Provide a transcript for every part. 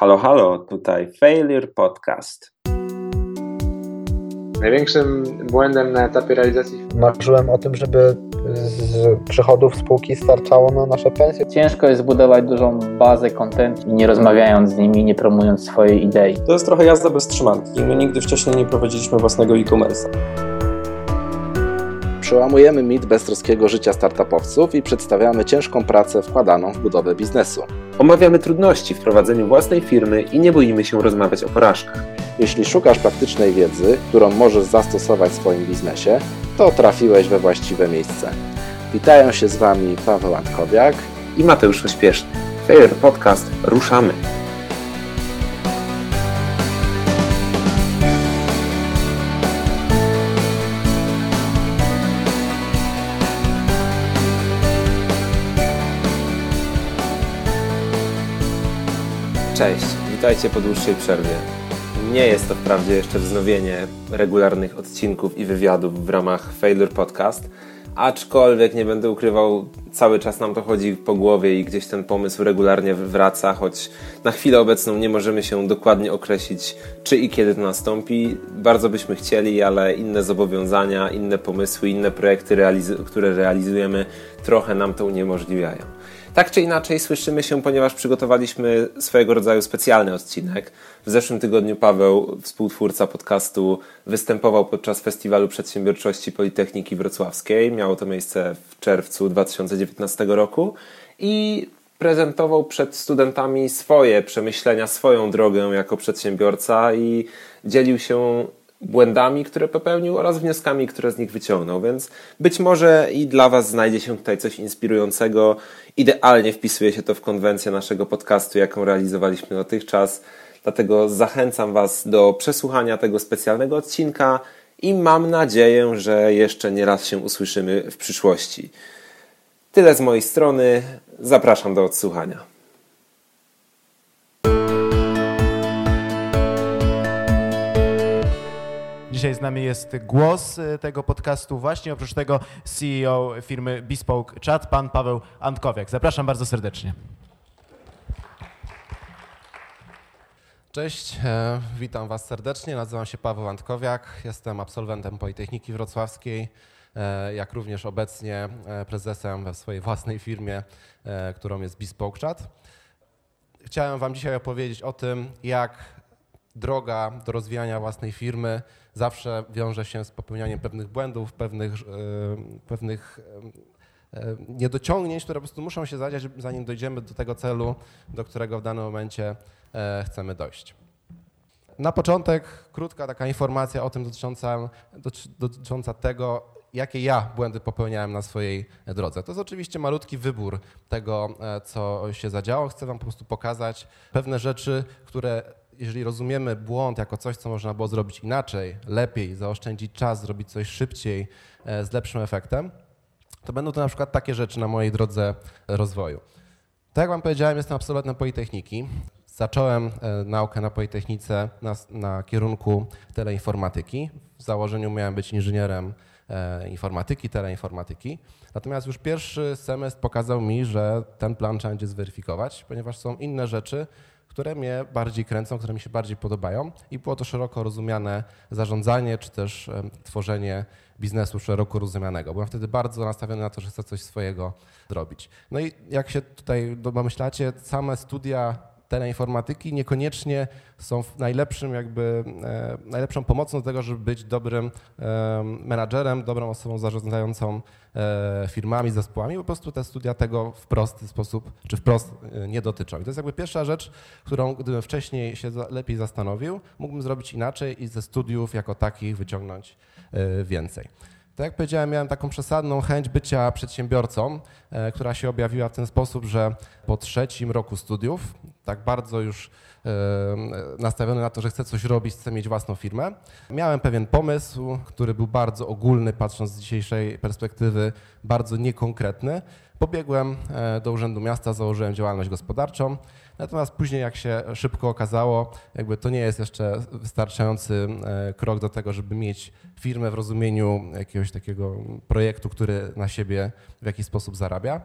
Halo, halo, tutaj Failure Podcast. Największym błędem na etapie realizacji. Marzyłem o tym, żeby z przychodów spółki starczało na nasze pensje. Ciężko jest zbudować dużą bazę kontentu, nie rozmawiając z nimi, nie promując swojej idei. To jest trochę jazda bez trzymanki. My nigdy wcześniej nie prowadziliśmy własnego e-commerce'a. Przełamujemy mit beztroskiego życia startupowców i przedstawiamy ciężką pracę wkładaną w budowę biznesu. Omawiamy trudności w prowadzeniu własnej firmy i nie boimy się rozmawiać o porażkach. Jeśli szukasz praktycznej wiedzy, którą możesz zastosować w swoim biznesie, to trafiłeś we właściwe miejsce. Witają się z Wami Paweł Antkowiak i Mateusz Ośpieszny. Fair Podcast, ruszamy! Cześć, witajcie po dłuższej przerwie. Nie jest to wprawdzie jeszcze wznowienie regularnych odcinków i wywiadów w ramach Failure Podcast, aczkolwiek nie będę ukrywał, cały czas nam to chodzi po głowie i gdzieś ten pomysł regularnie wraca, choć na chwilę obecną nie możemy się dokładnie określić, czy i kiedy to nastąpi. Bardzo byśmy chcieli, ale inne zobowiązania, inne pomysły, inne projekty, realiz które realizujemy, trochę nam to uniemożliwiają. Tak czy inaczej słyszymy się, ponieważ przygotowaliśmy swojego rodzaju specjalny odcinek. W zeszłym tygodniu Paweł, współtwórca podcastu, występował podczas Festiwalu Przedsiębiorczości Politechniki Wrocławskiej. Miało to miejsce w czerwcu 2019 roku i prezentował przed studentami swoje przemyślenia, swoją drogę jako przedsiębiorca i dzielił się błędami, które popełnił oraz wnioskami, które z nich wyciągnął. Więc być może i dla Was znajdzie się tutaj coś inspirującego. Idealnie wpisuje się to w konwencję naszego podcastu, jaką realizowaliśmy dotychczas. Dlatego zachęcam Was do przesłuchania tego specjalnego odcinka i mam nadzieję, że jeszcze nie raz się usłyszymy w przyszłości. Tyle z mojej strony. Zapraszam do odsłuchania. Dzisiaj z nami jest głos y, tego podcastu, właśnie oprócz tego CEO firmy Bespoke Chat, pan Paweł Antkowiak. Zapraszam bardzo serdecznie. Cześć, e, witam Was serdecznie. Nazywam się Paweł Antkowiak, jestem absolwentem Politechniki Wrocławskiej, e, jak również obecnie e, prezesem we swojej własnej firmie, którą jest Bespoke Chat. Chciałem Wam dzisiaj opowiedzieć o tym, jak droga do rozwijania własnej firmy zawsze wiąże się z popełnianiem pewnych błędów, pewnych, e, pewnych e, e, niedociągnięć, które po prostu muszą się zadziać, zanim dojdziemy do tego celu, do którego w danym momencie chcemy dojść. Na początek krótka taka informacja o tym dotycząca, dotycząca tego, jakie ja błędy popełniałem na swojej drodze. To jest oczywiście malutki wybór tego, co się zadziało. Chcę Wam po prostu pokazać pewne rzeczy, które jeżeli rozumiemy błąd jako coś, co można było zrobić inaczej, lepiej, zaoszczędzić czas, zrobić coś szybciej, e, z lepszym efektem, to będą to na przykład takie rzeczy na mojej drodze rozwoju. Tak jak Wam powiedziałem, jestem absolwentem Politechniki. Zacząłem e, naukę na Politechnice na, na kierunku teleinformatyki. W założeniu miałem być inżynierem e, informatyki, teleinformatyki. Natomiast już pierwszy semestr pokazał mi, że ten plan trzeba będzie zweryfikować, ponieważ są inne rzeczy, które mnie bardziej kręcą, które mi się bardziej podobają i było to szeroko rozumiane zarządzanie czy też tworzenie biznesu szeroko rozumianego. Byłem wtedy bardzo nastawiony na to, że chcę coś swojego zrobić. No i jak się tutaj domyślacie, same studia teleinformatyki niekoniecznie są najlepszym jakby, e, najlepszą pomocą do tego, żeby być dobrym e, menadżerem, dobrą osobą zarządzającą e, firmami, zespołami. Po prostu te studia tego w prosty sposób, czy wprost nie dotyczą. I to jest jakby pierwsza rzecz, którą gdybym wcześniej się lepiej zastanowił, mógłbym zrobić inaczej i ze studiów jako takich wyciągnąć więcej. Tak jak powiedziałem, miałem taką przesadną chęć bycia przedsiębiorcą, e, która się objawiła w ten sposób, że po trzecim roku studiów, tak bardzo już nastawiony na to, że chcę coś robić, chcę mieć własną firmę, miałem pewien pomysł, który był bardzo ogólny, patrząc z dzisiejszej perspektywy, bardzo niekonkretny. Pobiegłem e, do Urzędu Miasta, założyłem działalność gospodarczą. Natomiast później, jak się szybko okazało, jakby to nie jest jeszcze wystarczający e, krok do tego, żeby mieć firmę w rozumieniu jakiegoś takiego projektu, który na siebie w jakiś sposób zarabia.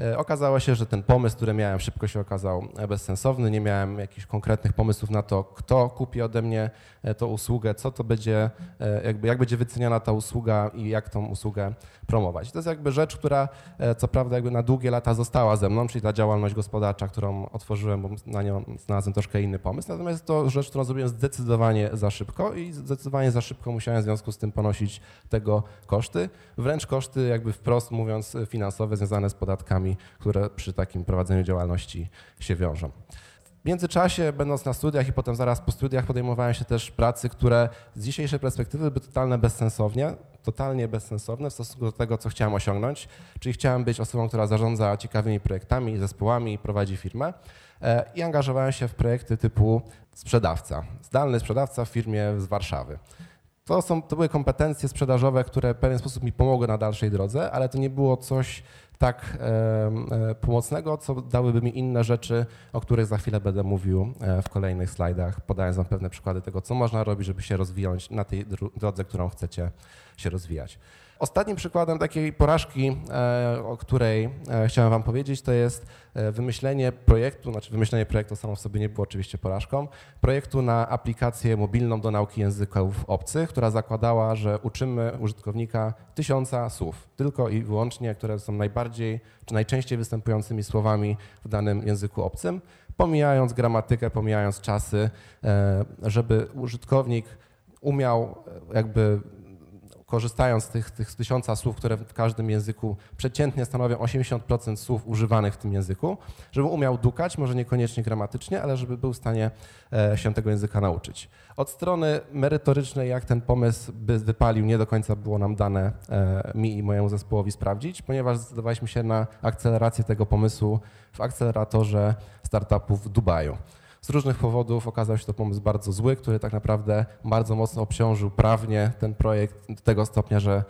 E, okazało się, że ten pomysł, który miałem, szybko się okazał bezsensowny. Nie miałem jakichś konkretnych pomysłów na to, kto kupi ode mnie e, tą usługę, co to będzie, e, jakby, jak będzie wyceniana ta usługa i jak tą usługę promować. To jest jakby rzecz, która co prawda jakby na długie lata została ze mną, czyli ta działalność gospodarcza, którą otworzyłem, bo na nią znalazłem troszkę inny pomysł. Natomiast to rzecz, którą zrobiłem zdecydowanie za szybko i zdecydowanie za szybko musiałem w związku z tym ponosić tego koszty, wręcz koszty jakby wprost mówiąc finansowe związane z podatkami które przy takim prowadzeniu działalności się wiążą. W międzyczasie, będąc na studiach i potem zaraz po studiach, podejmowałem się też pracy, które z dzisiejszej perspektywy były totalnie bezsensownie, totalnie bezsensowne w stosunku do tego, co chciałem osiągnąć. Czyli chciałem być osobą, która zarządza ciekawymi projektami, zespołami, prowadzi firmę e, i angażowałem się w projekty typu sprzedawca, zdalny sprzedawca w firmie z Warszawy. To, są, to były kompetencje sprzedażowe, które w pewien sposób mi pomogły na dalszej drodze, ale to nie było coś, tak e, pomocnego, co dałyby mi inne rzeczy, o których za chwilę będę mówił e, w kolejnych slajdach, podając Wam pewne przykłady tego, co można robić, żeby się rozwijać na tej drodze, którą chcecie się rozwijać. Ostatnim przykładem takiej porażki, e, o której e, chciałem Wam powiedzieć, to jest e, wymyślenie projektu, znaczy wymyślenie projektu samo w sobie nie było oczywiście porażką, projektu na aplikację mobilną do nauki języków obcych, która zakładała, że uczymy użytkownika tysiąca słów, tylko i wyłącznie, które są najbardziej czy najczęściej występującymi słowami w danym języku obcym, pomijając gramatykę, pomijając czasy, żeby użytkownik umiał jakby korzystając z tych, tych tysiąca słów, które w każdym języku przeciętnie stanowią 80% słów używanych w tym języku, żeby umiał dukać, może niekoniecznie gramatycznie, ale żeby był w stanie e, się tego języka nauczyć. Od strony merytorycznej, jak ten pomysł by wypalił, nie do końca było nam dane e, mi i mojemu zespołowi sprawdzić, ponieważ zdecydowaliśmy się na akcelerację tego pomysłu w akceleratorze startupów w Dubaju. Z różnych powodów okazał się to pomysł bardzo zły, który tak naprawdę bardzo mocno obciążył prawnie ten projekt do tego stopnia, że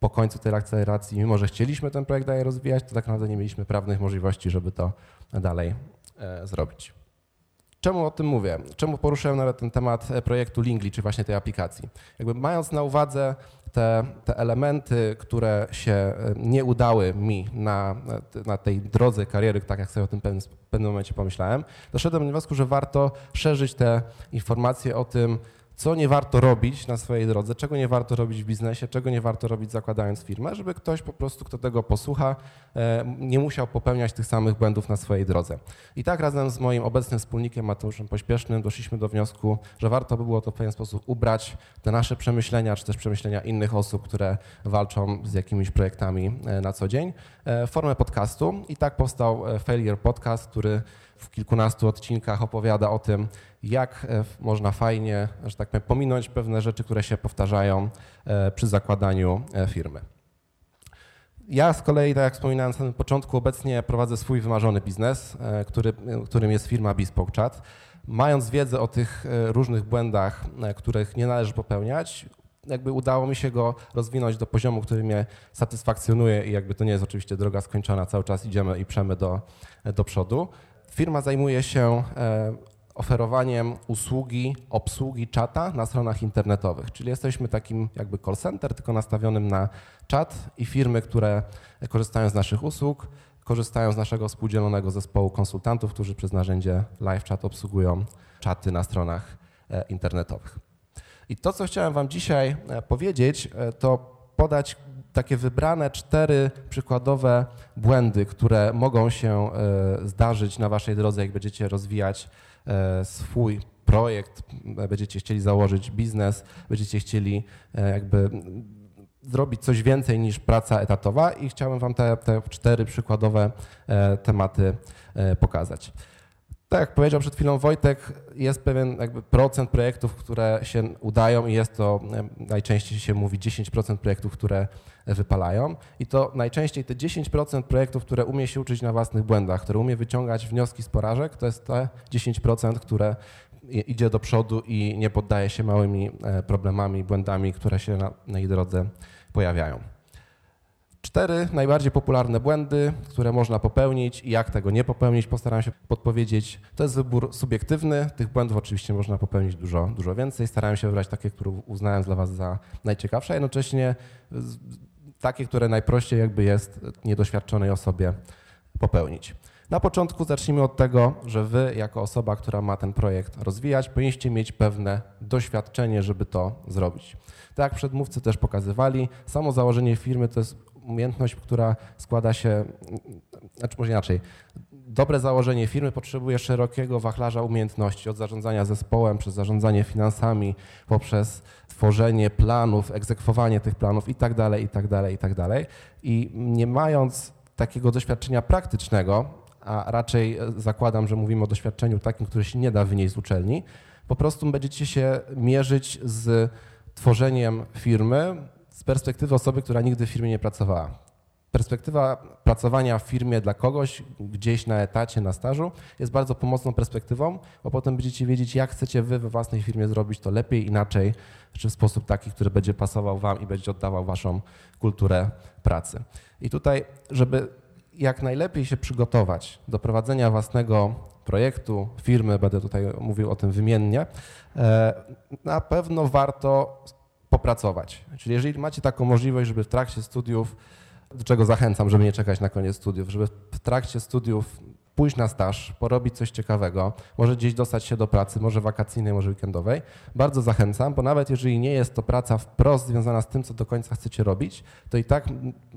po końcu tej akceleracji, mimo że chcieliśmy ten projekt dalej rozwijać, to tak naprawdę nie mieliśmy prawnych możliwości, żeby to dalej e, zrobić. Czemu o tym mówię? Czemu poruszyłem nawet ten temat e, projektu Lingli, czy właśnie tej aplikacji? Jakby mając na uwadze te, te elementy, które się e, nie udały mi na, na tej drodze kariery, tak jak sobie o tym w pewnym momencie pomyślałem, doszedłem do wniosku, że warto szerzyć te informacje o tym, co nie warto robić na swojej drodze, czego nie warto robić w biznesie, czego nie warto robić zakładając firmę, żeby ktoś po prostu, kto tego posłucha, e, nie musiał popełniać tych samych błędów na swojej drodze. I tak razem z moim obecnym wspólnikiem Mateuszem Pośpiesznym doszliśmy do wniosku, że warto by było to w pewien sposób ubrać te nasze przemyślenia, czy też przemyślenia innych osób, które walczą z jakimiś projektami e, na co dzień, e, w formę podcastu. I tak powstał Failure Podcast, który w kilkunastu odcinkach opowiada o tym, jak e, można fajnie, że tak powiem, pominąć pewne rzeczy, które się powtarzają e, przy zakładaniu e, firmy. Ja z kolei, tak jak wspominałem na samym początku, obecnie prowadzę swój wymarzony biznes, który, którym jest firma Bespoke Chat. Mając wiedzę o tych różnych błędach, których nie należy popełniać, jakby udało mi się go rozwinąć do poziomu, który mnie satysfakcjonuje i jakby to nie jest oczywiście droga skończona, cały czas idziemy i przemy do, do przodu. Firma zajmuje się e, oferowaniem usługi obsługi czata na stronach internetowych, czyli jesteśmy takim jakby call center, tylko nastawionym na czat i firmy, które korzystają z naszych usług, korzystają z naszego współdzielonego zespołu konsultantów, którzy przez narzędzie LiveChat obsługują czaty na stronach e, internetowych. I to, co chciałem Wam dzisiaj e, powiedzieć, to podać takie wybrane cztery przykładowe błędy, które mogą się e, zdarzyć na waszej drodze, jak będziecie rozwijać e, swój projekt, będziecie chcieli założyć biznes, będziecie chcieli e, jakby zrobić coś więcej niż praca etatowa i chciałem wam te, te cztery przykładowe tematy pokazać. Tak jak powiedział przed chwilą Wojtek, jest pewien jakby procent projektów, które się udają i jest to, najczęściej się mówi 10% projektów, które wypalają i to najczęściej te 10% projektów, które umie się uczyć na własnych błędach, które umie wyciągać wnioski z porażek, to jest te 10%, które idzie do przodu i nie poddaje się małymi e, problemami, błędami, które się na, na jej drodze pojawiają. Cztery najbardziej popularne błędy, które można popełnić i jak tego nie popełnić, postaram się podpowiedzieć. To jest wybór subiektywny. Tych błędów oczywiście można popełnić dużo, dużo więcej. Starałem się wybrać takie, które uznałem dla Was za najciekawsze, a jednocześnie takie, które najprościej jakby jest niedoświadczonej osobie popełnić. Na początku zacznijmy od tego, że wy, jako osoba, która ma ten projekt rozwijać, powinniście mieć pewne doświadczenie, żeby to zrobić. Tak jak przedmówcy też pokazywali, samo założenie firmy to jest umiejętność, która składa się, znaczy może inaczej, dobre założenie firmy potrzebuje szerokiego wachlarza umiejętności, od zarządzania zespołem, przez zarządzanie finansami, poprzez tworzenie planów, egzekwowanie tych planów itd., itd., itd. I nie mając takiego doświadczenia praktycznego, a raczej zakładam, że mówimy o doświadczeniu takim, które się nie da wynieść z uczelni, po prostu będziecie się mierzyć z tworzeniem firmy z perspektywy osoby, która nigdy w firmie nie pracowała. Perspektywa pracowania w firmie dla kogoś, gdzieś na etacie, na stażu, jest bardzo pomocną perspektywą, bo potem będziecie wiedzieć, jak chcecie wy we własnej firmie zrobić to lepiej, inaczej, czy w sposób taki, który będzie pasował wam i będzie oddawał waszą kulturę pracy. I tutaj, żeby jak najlepiej się przygotować do prowadzenia własnego projektu, firmy, będę tutaj mówił o tym wymiennie, e, na pewno warto popracować. Czyli jeżeli macie taką możliwość, żeby w trakcie studiów, do czego zachęcam, żeby nie czekać na koniec studiów, żeby w trakcie studiów pójść na staż, porobić coś ciekawego, może gdzieś dostać się do pracy, może wakacyjnej, może weekendowej. Bardzo zachęcam, bo nawet jeżeli nie jest to praca wprost związana z tym, co do końca chcecie robić, to i tak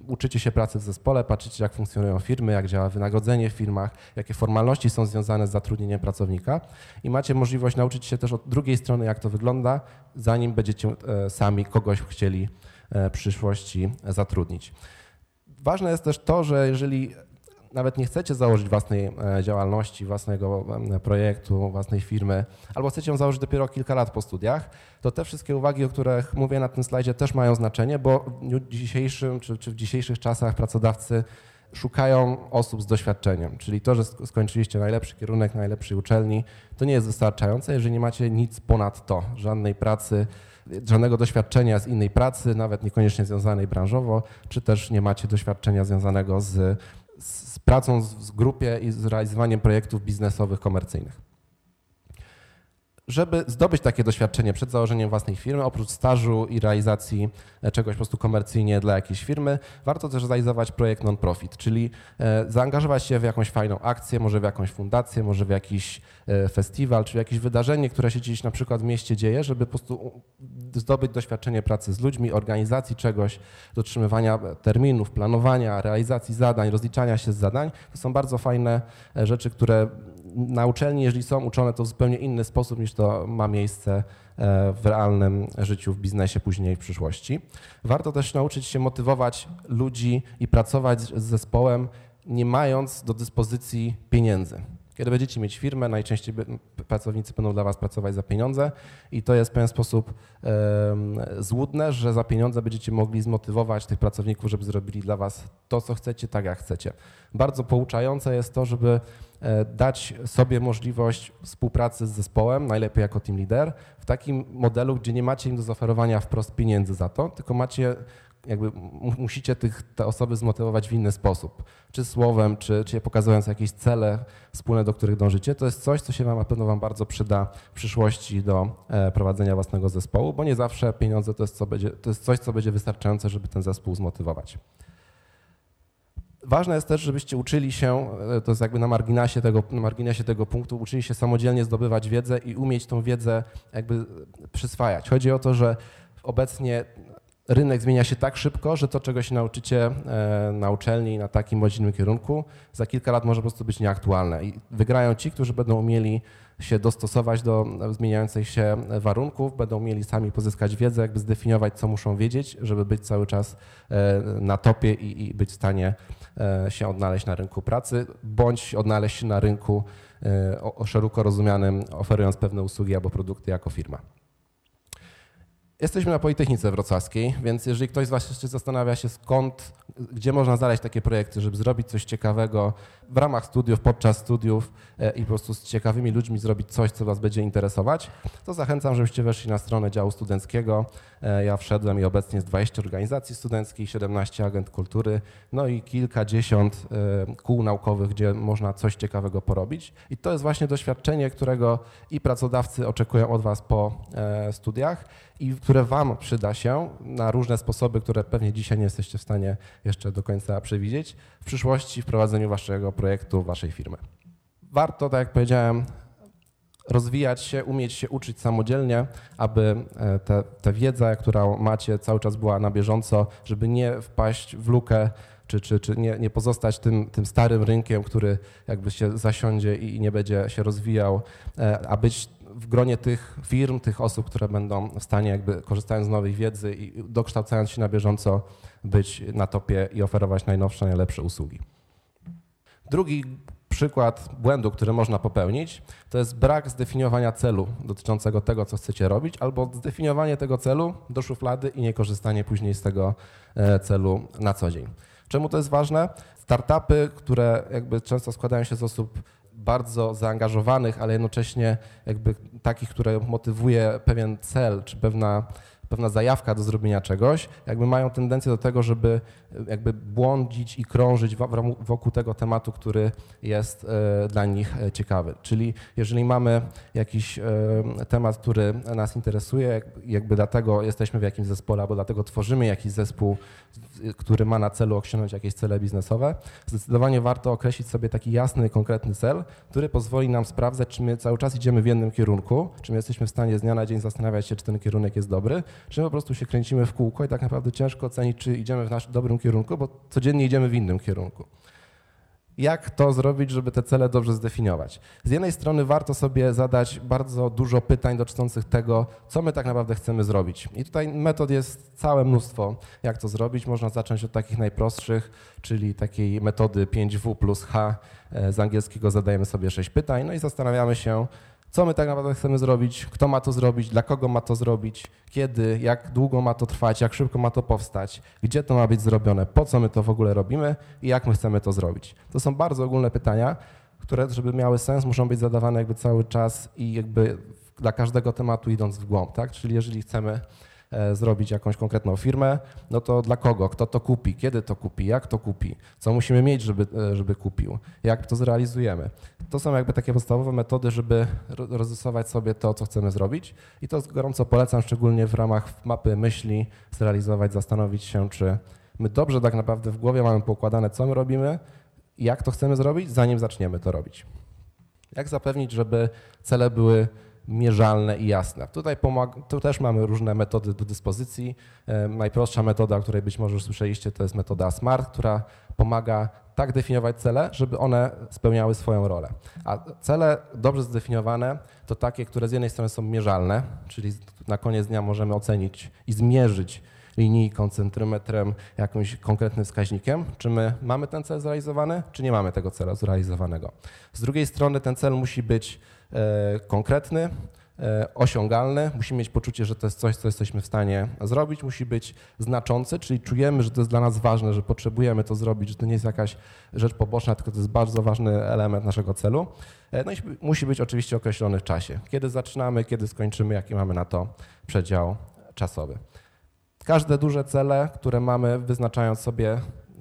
uczycie się pracy w zespole, patrzycie jak funkcjonują firmy, jak działa wynagrodzenie w firmach, jakie formalności są związane z zatrudnieniem pracownika i macie możliwość nauczyć się też od drugiej strony, jak to wygląda, zanim będziecie e, sami kogoś chcieli e, w przyszłości zatrudnić. Ważne jest też to, że jeżeli nawet nie chcecie założyć własnej e, działalności, własnego projektu, własnej firmy, albo chcecie ją założyć dopiero kilka lat po studiach, to te wszystkie uwagi, o których mówię na tym slajdzie, też mają znaczenie, bo w dniu dzisiejszym czy, czy w dzisiejszych czasach pracodawcy szukają osób z doświadczeniem, czyli to, że skończyliście najlepszy kierunek, najlepszej uczelni, to nie jest wystarczające, jeżeli nie macie nic ponad to, żadnej pracy, żadnego doświadczenia z innej pracy, nawet niekoniecznie związanej branżowo, czy też nie macie doświadczenia związanego z z pracą w grupie i z realizowaniem projektów biznesowych, komercyjnych. Żeby zdobyć takie doświadczenie przed założeniem własnej firmy, oprócz stażu i realizacji e, czegoś po prostu komercyjnie dla jakiejś firmy, warto też realizować projekt non-profit, czyli e, zaangażować się w jakąś fajną akcję, może w jakąś fundację, może w jakiś e, festiwal, czy jakieś wydarzenie, które się gdzieś na przykład w mieście dzieje, żeby po prostu zdobyć doświadczenie pracy z ludźmi, organizacji czegoś, dotrzymywania terminów, planowania, realizacji zadań, rozliczania się z zadań. To są bardzo fajne rzeczy, które na uczelni, jeżeli są uczone, to w zupełnie inny sposób niż to ma miejsce e, w realnym życiu, w biznesie później w przyszłości. Warto też nauczyć się motywować ludzi i pracować z zespołem, nie mając do dyspozycji pieniędzy. Kiedy będziecie mieć firmę, najczęściej pracownicy będą dla Was pracować za pieniądze i to jest w pewien sposób złudne, że za pieniądze będziecie mogli zmotywować tych pracowników, żeby zrobili dla Was to, co chcecie, tak jak chcecie. Bardzo pouczające jest to, żeby e, dać sobie możliwość współpracy z zespołem, najlepiej jako team leader, w takim modelu, gdzie nie macie im do zaoferowania wprost pieniędzy za to, tylko macie jakby musicie tych, te osoby zmotywować w inny sposób, czy słowem, czy, czy pokazując jakieś cele wspólne, do których dążycie. To jest coś, co się wam na pewno wam bardzo przyda w przyszłości do e, prowadzenia własnego zespołu, bo nie zawsze pieniądze to jest, co będzie, to jest coś, co będzie wystarczające, żeby ten zespół zmotywować. Ważne jest też, żebyście uczyli się, e, to jest jakby na marginesie, tego, na marginesie tego punktu, uczyli się samodzielnie zdobywać wiedzę i umieć tą wiedzę jakby przyswajać. Chodzi o to, że obecnie rynek zmienia się tak szybko, że to, czego się nauczycie e, na uczelni na takim bądź innym kierunku, za kilka lat może po prostu być nieaktualne. I wygrają ci, którzy będą umieli się dostosować do zmieniających się warunków, będą mieli sami pozyskać wiedzę, jakby zdefiniować, co muszą wiedzieć, żeby być cały czas e, na topie i, być w stanie e, się odnaleźć na rynku pracy, bądź odnaleźć się na rynku o szeroko rozumianym, oferując pewne usługi albo produkty jako firma. Jesteśmy na Politechnice Wrocławskiej, więc jeżeli ktoś z Was jeszcze zastanawia się skąd, gdzie można znaleźć takie projekty, żeby zrobić coś ciekawego w ramach studiów, podczas studiów e, i po prostu z ciekawymi ludźmi zrobić coś, co Was będzie interesować, to zachęcam, żebyście weszli na stronę działu studenckiego. E, ja wszedłem i obecnie jest 20 organizacji studenckich, 17 agent kultury, no i kilkadziesiąt e, kół naukowych, gdzie można coś ciekawego porobić. I to jest właśnie doświadczenie, którego i pracodawcy oczekują od Was po studiach i które Wam przyda się na różne sposoby, które pewnie dzisiaj nie jesteście w stanie jeszcze do końca przewidzieć, w przyszłości w prowadzeniu Waszego projektu, Waszej firmy. Warto, tak jak powiedziałem, rozwijać się, umieć się uczyć samodzielnie, aby e, te, ta wiedza, którą macie, cały czas była na bieżąco, żeby nie wpaść w lukę, czy, czy, czy nie, nie pozostać tym, tym starym rynkiem, który jakby się zasiądzie i nie będzie się rozwijał, e, a być w gronie tych firm, tych osób, które będą w stanie jakby korzystając z nowej wiedzy i dokształcając się na bieżąco być na topie i oferować najnowsze, najlepsze usługi. Drugi przykład błędu, który można popełnić, to jest brak zdefiniowania celu dotyczącego tego, co chcecie robić, albo zdefiniowanie tego celu do szuflady i niekorzystanie później z tego e, celu na co dzień. Czemu to jest ważne? Startupy, które jakby często składają się z osób bardzo zaangażowanych, ale jednocześnie jakby takich, które motywuje pewien cel czy pewna pewna zajawka do zrobienia czegoś, jakby mają tendencję do tego, żeby jakby błądzić i krążyć wokół tego tematu, który jest e, dla nich e, ciekawy. Czyli jeżeli mamy jakiś e, temat, który nas interesuje, jakby dlatego jesteśmy w jakimś zespole, albo dlatego tworzymy jakiś zespół, który ma na celu osiągnąć jakieś cele biznesowe, zdecydowanie warto określić sobie taki jasny, konkretny cel, który pozwoli nam sprawdzać, czy my cały czas idziemy w jednym kierunku, czy my jesteśmy w stanie z dnia na dzień zastanawiać się, czy ten kierunek jest dobry, czy my po prostu się kręcimy w kółko i tak naprawdę ciężko ocenić, czy idziemy w naszym dobrym kierunku, bo codziennie idziemy w innym kierunku. Jak to zrobić, żeby te cele dobrze zdefiniować? Z jednej strony warto sobie zadać bardzo dużo pytań dotyczących tego, co my tak naprawdę chcemy zrobić. I tutaj metod jest całe mnóstwo, jak to zrobić. Można zacząć od takich najprostszych, czyli takiej metody 5W plus H. E, z angielskiego zadajemy sobie 6 pytań, no i zastanawiamy się, co my tak naprawdę chcemy zrobić, kto ma to zrobić, dla kogo ma to zrobić, kiedy, jak długo ma to trwać, jak szybko ma to powstać, gdzie to ma być zrobione, po co my to w ogóle robimy? I jak my chcemy to zrobić. To są bardzo ogólne pytania, które, żeby miały sens, muszą być zadawane jakby cały czas i jakby dla każdego tematu idąc w głąb, tak? Czyli jeżeli chcemy zrobić jakąś konkretną firmę, no to dla kogo, kto to kupi, kiedy to kupi, jak to kupi, co musimy mieć, żeby, e, żeby kupił, jak to zrealizujemy. To są jakby takie podstawowe metody, żeby rozrysować sobie to, co chcemy zrobić. I to gorąco polecam, szczególnie w ramach mapy myśli, zrealizować, zastanowić się, czy my dobrze tak naprawdę w głowie mamy poukładane, co my robimy, jak to chcemy zrobić, zanim zaczniemy to robić. Jak zapewnić, żeby cele były mierzalne i jasne. Tutaj tu też mamy różne metody do dyspozycji. E, najprostsza metoda, o której być może już słyszeliście, to jest metoda SMART, która pomaga tak definiować cele, żeby one spełniały swoją rolę. A cele dobrze zdefiniowane to takie, które z jednej strony są mierzalne, czyli na koniec dnia możemy ocenić i zmierzyć linijką, centymetrem, jakimś konkretnym wskaźnikiem, czy my mamy ten cel zrealizowany, czy nie mamy tego celu zrealizowanego. Z drugiej strony ten cel musi być konkretny, e, osiągalny, musi mieć poczucie, że to jest coś, co jesteśmy w stanie zrobić, musi być znaczący, czyli czujemy, że to jest dla nas ważne, że potrzebujemy to zrobić, że to nie jest jakaś rzecz poboczna, tylko to jest bardzo ważny element naszego celu. E, no i musi być oczywiście określony w czasie. Kiedy zaczynamy, kiedy skończymy, jaki mamy na to przedział czasowy. Każde duże cele, które mamy, wyznaczając sobie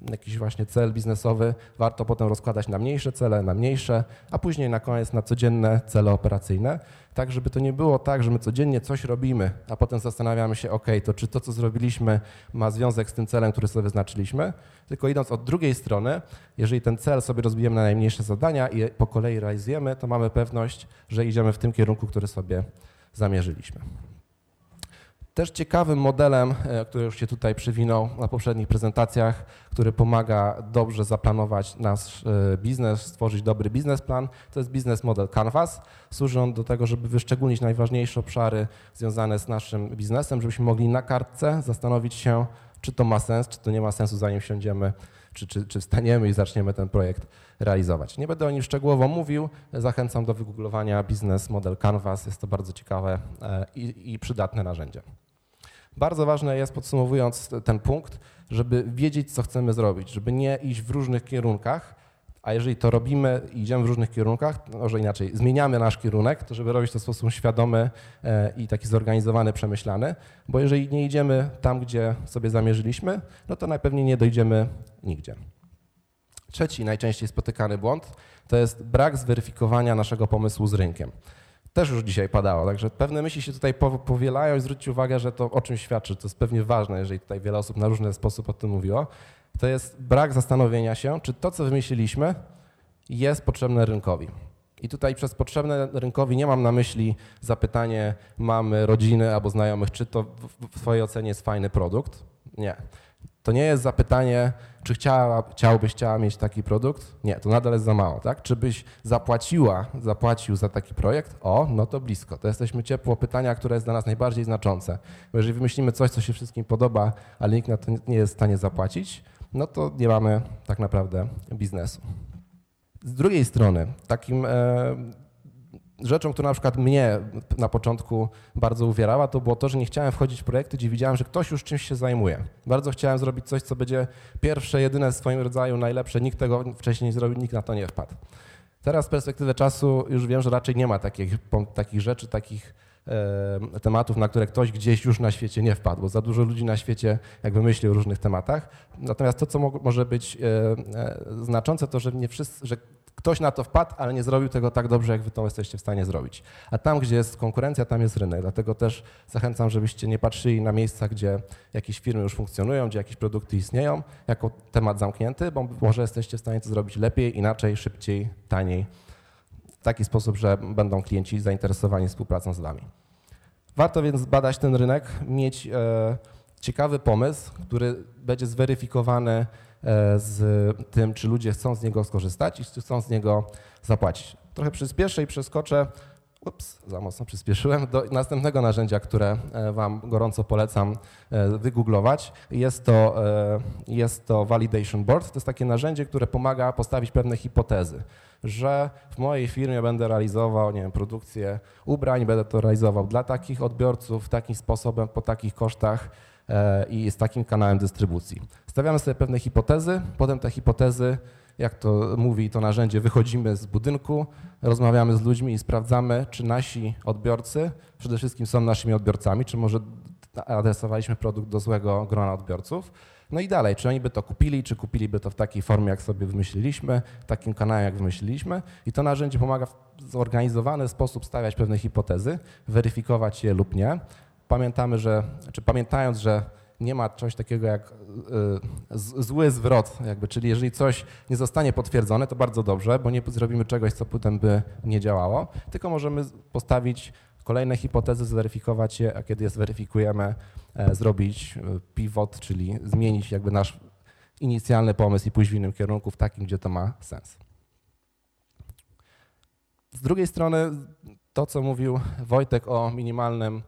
jakiś właśnie cel biznesowy, warto potem rozkładać na mniejsze cele, na mniejsze, a później na koniec na codzienne cele operacyjne, tak żeby to nie było tak, że my codziennie coś robimy, a potem zastanawiamy się, ok, to czy to, co zrobiliśmy, ma związek z tym celem, który sobie wyznaczyliśmy, tylko idąc od drugiej strony, jeżeli ten cel sobie rozbijemy na najmniejsze zadania i po kolei realizujemy, to mamy pewność, że idziemy w tym kierunku, który sobie zamierzyliśmy. Też ciekawym modelem, e, który już się tutaj przywinął na poprzednich prezentacjach, który pomaga dobrze zaplanować nasz e, biznes, stworzyć dobry biznesplan, to jest biznes model Canvas. Służy on do tego, żeby wyszczególnić najważniejsze obszary związane z naszym biznesem, żebyśmy mogli na kartce zastanowić się, czy to ma sens, czy to nie ma sensu, zanim siądziemy, czy, czy, czy wstaniemy i zaczniemy ten projekt realizować. Nie będę o nim szczegółowo mówił, zachęcam do wygooglowania biznes model Canvas, jest to bardzo ciekawe e, i, i przydatne narzędzie. Bardzo ważne jest, podsumowując ten punkt, żeby wiedzieć, co chcemy zrobić, żeby nie iść w różnych kierunkach, a jeżeli to robimy i idziemy w różnych kierunkach, może inaczej, zmieniamy nasz kierunek, to żeby robić to w sposób świadomy e, i taki zorganizowany, przemyślany, bo jeżeli nie idziemy tam, gdzie sobie zamierzyliśmy, no to najpewniej nie dojdziemy nigdzie. Trzeci najczęściej spotykany błąd to jest brak zweryfikowania naszego pomysłu z rynkiem. też już dzisiaj padało, także pewne myśli się tutaj powielają i zwróćcie uwagę, że to o czym świadczy, to jest pewnie ważne, jeżeli tutaj wiele osób na różny sposób o tym mówiło, to jest brak zastanowienia się, czy to, co wymyśliliśmy, jest potrzebne rynkowi. I tutaj przez potrzebne rynkowi nie mam na myśli zapytanie mamy, rodziny albo znajomych, czy to w Twojej ocenie jest fajny produkt. Nie. To nie jest zapytanie, czy chciała, chciałbyś chciała mieć taki produkt? Nie, to nadal jest za mało, tak? Czy byś zapłaciła, zapłacił za taki projekt? O, no to blisko. To jesteśmy ciepło pytania, które jest dla nas najbardziej znaczące. Bo jeżeli wymyślimy coś, co się wszystkim podoba, ale nikt na to nie jest w stanie zapłacić, no to nie mamy tak naprawdę biznesu. Z drugiej strony, takim e, rzeczą, która na przykład mnie na początku bardzo uwierała, to było to, że nie chciałem wchodzić w projekty, gdzie widziałem, że ktoś już czymś się zajmuje. Bardzo chciałem zrobić coś, co będzie pierwsze, jedyne w swoim rodzaju, najlepsze. Nikt tego wcześniej nie zrobił, nikt na to nie wpadł. Teraz z perspektywy czasu już wiem, że raczej nie ma takich, takich rzeczy, takich e, tematów, na które ktoś gdzieś już na świecie nie wpadł, bo za dużo ludzi na świecie jakby myśli o różnych tematach. Natomiast to, co mo może być e, e, znaczące, to, że nie wszyscy, że Ktoś na to wpadł, ale nie zrobił tego tak dobrze, jak wy to jesteście w stanie zrobić. A tam, gdzie jest konkurencja, tam jest rynek. Dlatego też zachęcam, żebyście nie patrzyli na miejsca, gdzie jakieś firmy już funkcjonują, gdzie jakieś produkty istnieją, jako temat zamknięty, bo może jesteście w stanie to zrobić lepiej, inaczej, szybciej, taniej. W taki sposób, że będą klienci zainteresowani współpracą z wami. Warto więc badać ten rynek, mieć e, ciekawy pomysł, który będzie zweryfikowany z tym, czy ludzie chcą z niego skorzystać i chcą z niego zapłacić. Trochę przyspieszę i przeskoczę, ups, za mocno przyspieszyłem, do następnego narzędzia, które e, Wam gorąco polecam e, wygooglować. Jest to, jest to Validation Board. To jest takie narzędzie, które pomaga postawić pewne hipotezy że w mojej firmie będę realizował, nie wiem, produkcję ubrań, będę to realizował dla takich odbiorców, takim sposobem, po takich kosztach, E, i z takim kanałem dystrybucji. Stawiamy sobie pewne hipotezy, potem te hipotezy, jak to mówi to narzędzie, wychodzimy z budynku, rozmawiamy z ludźmi i sprawdzamy, czy nasi odbiorcy przede wszystkim są naszymi odbiorcami, czy może adresowaliśmy produkt do złego grona odbiorców. No i dalej, czy oni by to kupili, czy kupiliby to w takiej formie, jak sobie wymyśliliśmy, takim kanałem, jak wymyśliliśmy. I to narzędzie pomaga w zorganizowany sposób stawiać pewne hipotezy, weryfikować je lub nie pamiętamy, że, czy pamiętając, że nie ma czegoś takiego jak y, zły zwrot, jakby, czyli jeżeli coś nie zostanie potwierdzone, to bardzo dobrze, bo nie zrobimy czegoś, co potem by nie działało, tylko możemy postawić kolejne hipotezy, zweryfikować je, a kiedy je zweryfikujemy, e, zrobić e, pivot, czyli zmienić jakby nasz inicjalny pomysł i pójść w innym kierunku, w takim, gdzie to ma sens. Z drugiej strony to, co mówił Wojtek o minimalnym E,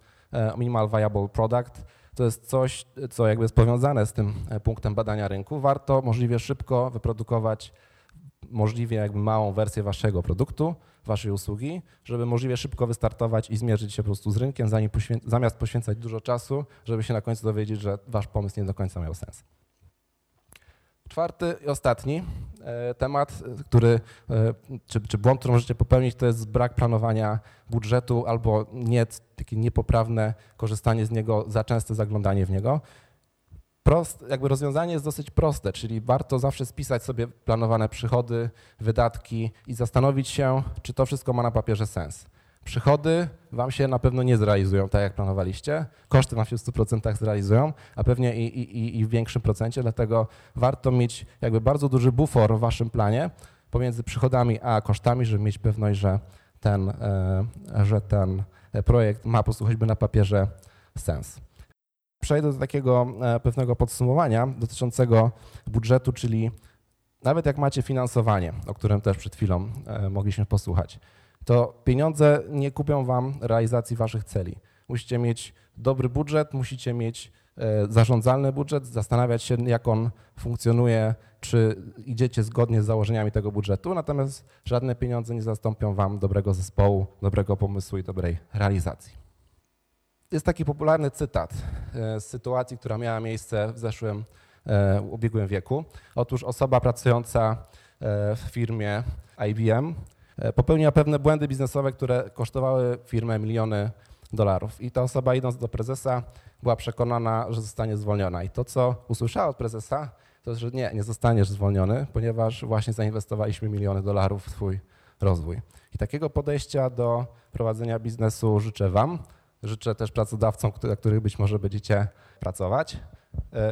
minimal Viable Product. To jest coś, co jakby jest powiązane z tym e, punktem badania rynku. Warto możliwie szybko wyprodukować możliwie jakby małą wersję waszego produktu, waszej usługi, żeby możliwie szybko wystartować i zmierzyć się po prostu z rynkiem, zanim poświę zamiast poświęcać dużo czasu, żeby się na końcu dowiedzieć, że wasz pomysł nie do końca miał sens. Czwarty i ostatni e, temat, który, e, czy, czy błąd, który możecie popełnić, to jest brak planowania budżetu albo nie, takie niepoprawne korzystanie z niego, za częste zaglądanie w niego. Prost, jakby rozwiązanie jest dosyć proste, czyli warto zawsze spisać sobie planowane przychody, wydatki i zastanowić się, czy to wszystko ma na papierze sens. Przychody Wam się na pewno nie zrealizują tak, jak planowaliście. Koszty Wam się w 100% zrealizują, a pewnie i, i, i w większym procencie, dlatego warto mieć jakby bardzo duży bufor w Waszym planie pomiędzy przychodami a kosztami, żeby mieć pewność, że ten, e, że ten projekt ma po prostu choćby na papierze sens. Przejdę do takiego e, pewnego podsumowania dotyczącego budżetu, czyli nawet jak macie finansowanie, o którym też przed chwilą e, mogliśmy posłuchać, to pieniądze nie kupią wam realizacji waszych celi. Musicie mieć dobry budżet, musicie mieć e, zarządzalny budżet, zastanawiać się, jak on funkcjonuje, czy idziecie zgodnie z założeniami tego budżetu, natomiast żadne pieniądze nie zastąpią wam dobrego zespołu, dobrego pomysłu i dobrej realizacji. Jest taki popularny cytat e, z sytuacji, która miała miejsce w zeszłym e, ubiegłym wieku. Otóż osoba pracująca w firmie IBM popełniła pewne błędy biznesowe, które kosztowały firmę miliony dolarów. I ta osoba idąc do prezesa była przekonana, że zostanie zwolniona. I to, co usłyszała od prezesa, to że nie, nie zostaniesz zwolniony, ponieważ właśnie zainwestowaliśmy miliony dolarów w twój rozwój. I takiego podejścia do prowadzenia biznesu życzę Wam. Życzę też pracodawcom, dla których być może będziecie pracować.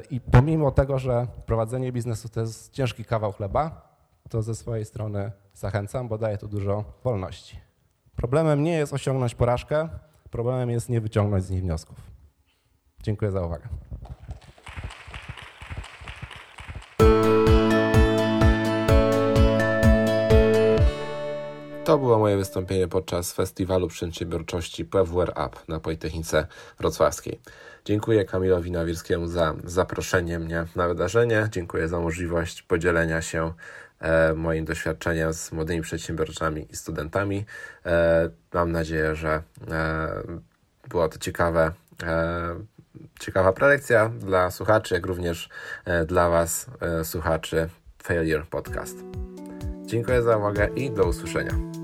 I pomimo tego, że prowadzenie biznesu to jest ciężki kawał chleba, to ze swojej strony zachęcam, bo daje to dużo wolności. Problemem nie jest osiągnąć porażkę, problemem jest nie wyciągnąć z niej wniosków. Dziękuję za uwagę. To było moje wystąpienie podczas Festiwalu Przedsiębiorczości PWR Up na Politechnice Wrocławskiej. Dziękuję Kamilowi Nawirskiemu za zaproszenie mnie na wydarzenie. Dziękuję za możliwość podzielenia się moim doświadczeniem z młodymi przedsiębiorcami i studentami. E, mam nadzieję, że e, było to ciekawe, ciekawa prelekcja dla słuchaczy, jak również dla Was, słuchaczy Failure Podcast. Dziękuję za uwagę i do usłyszenia.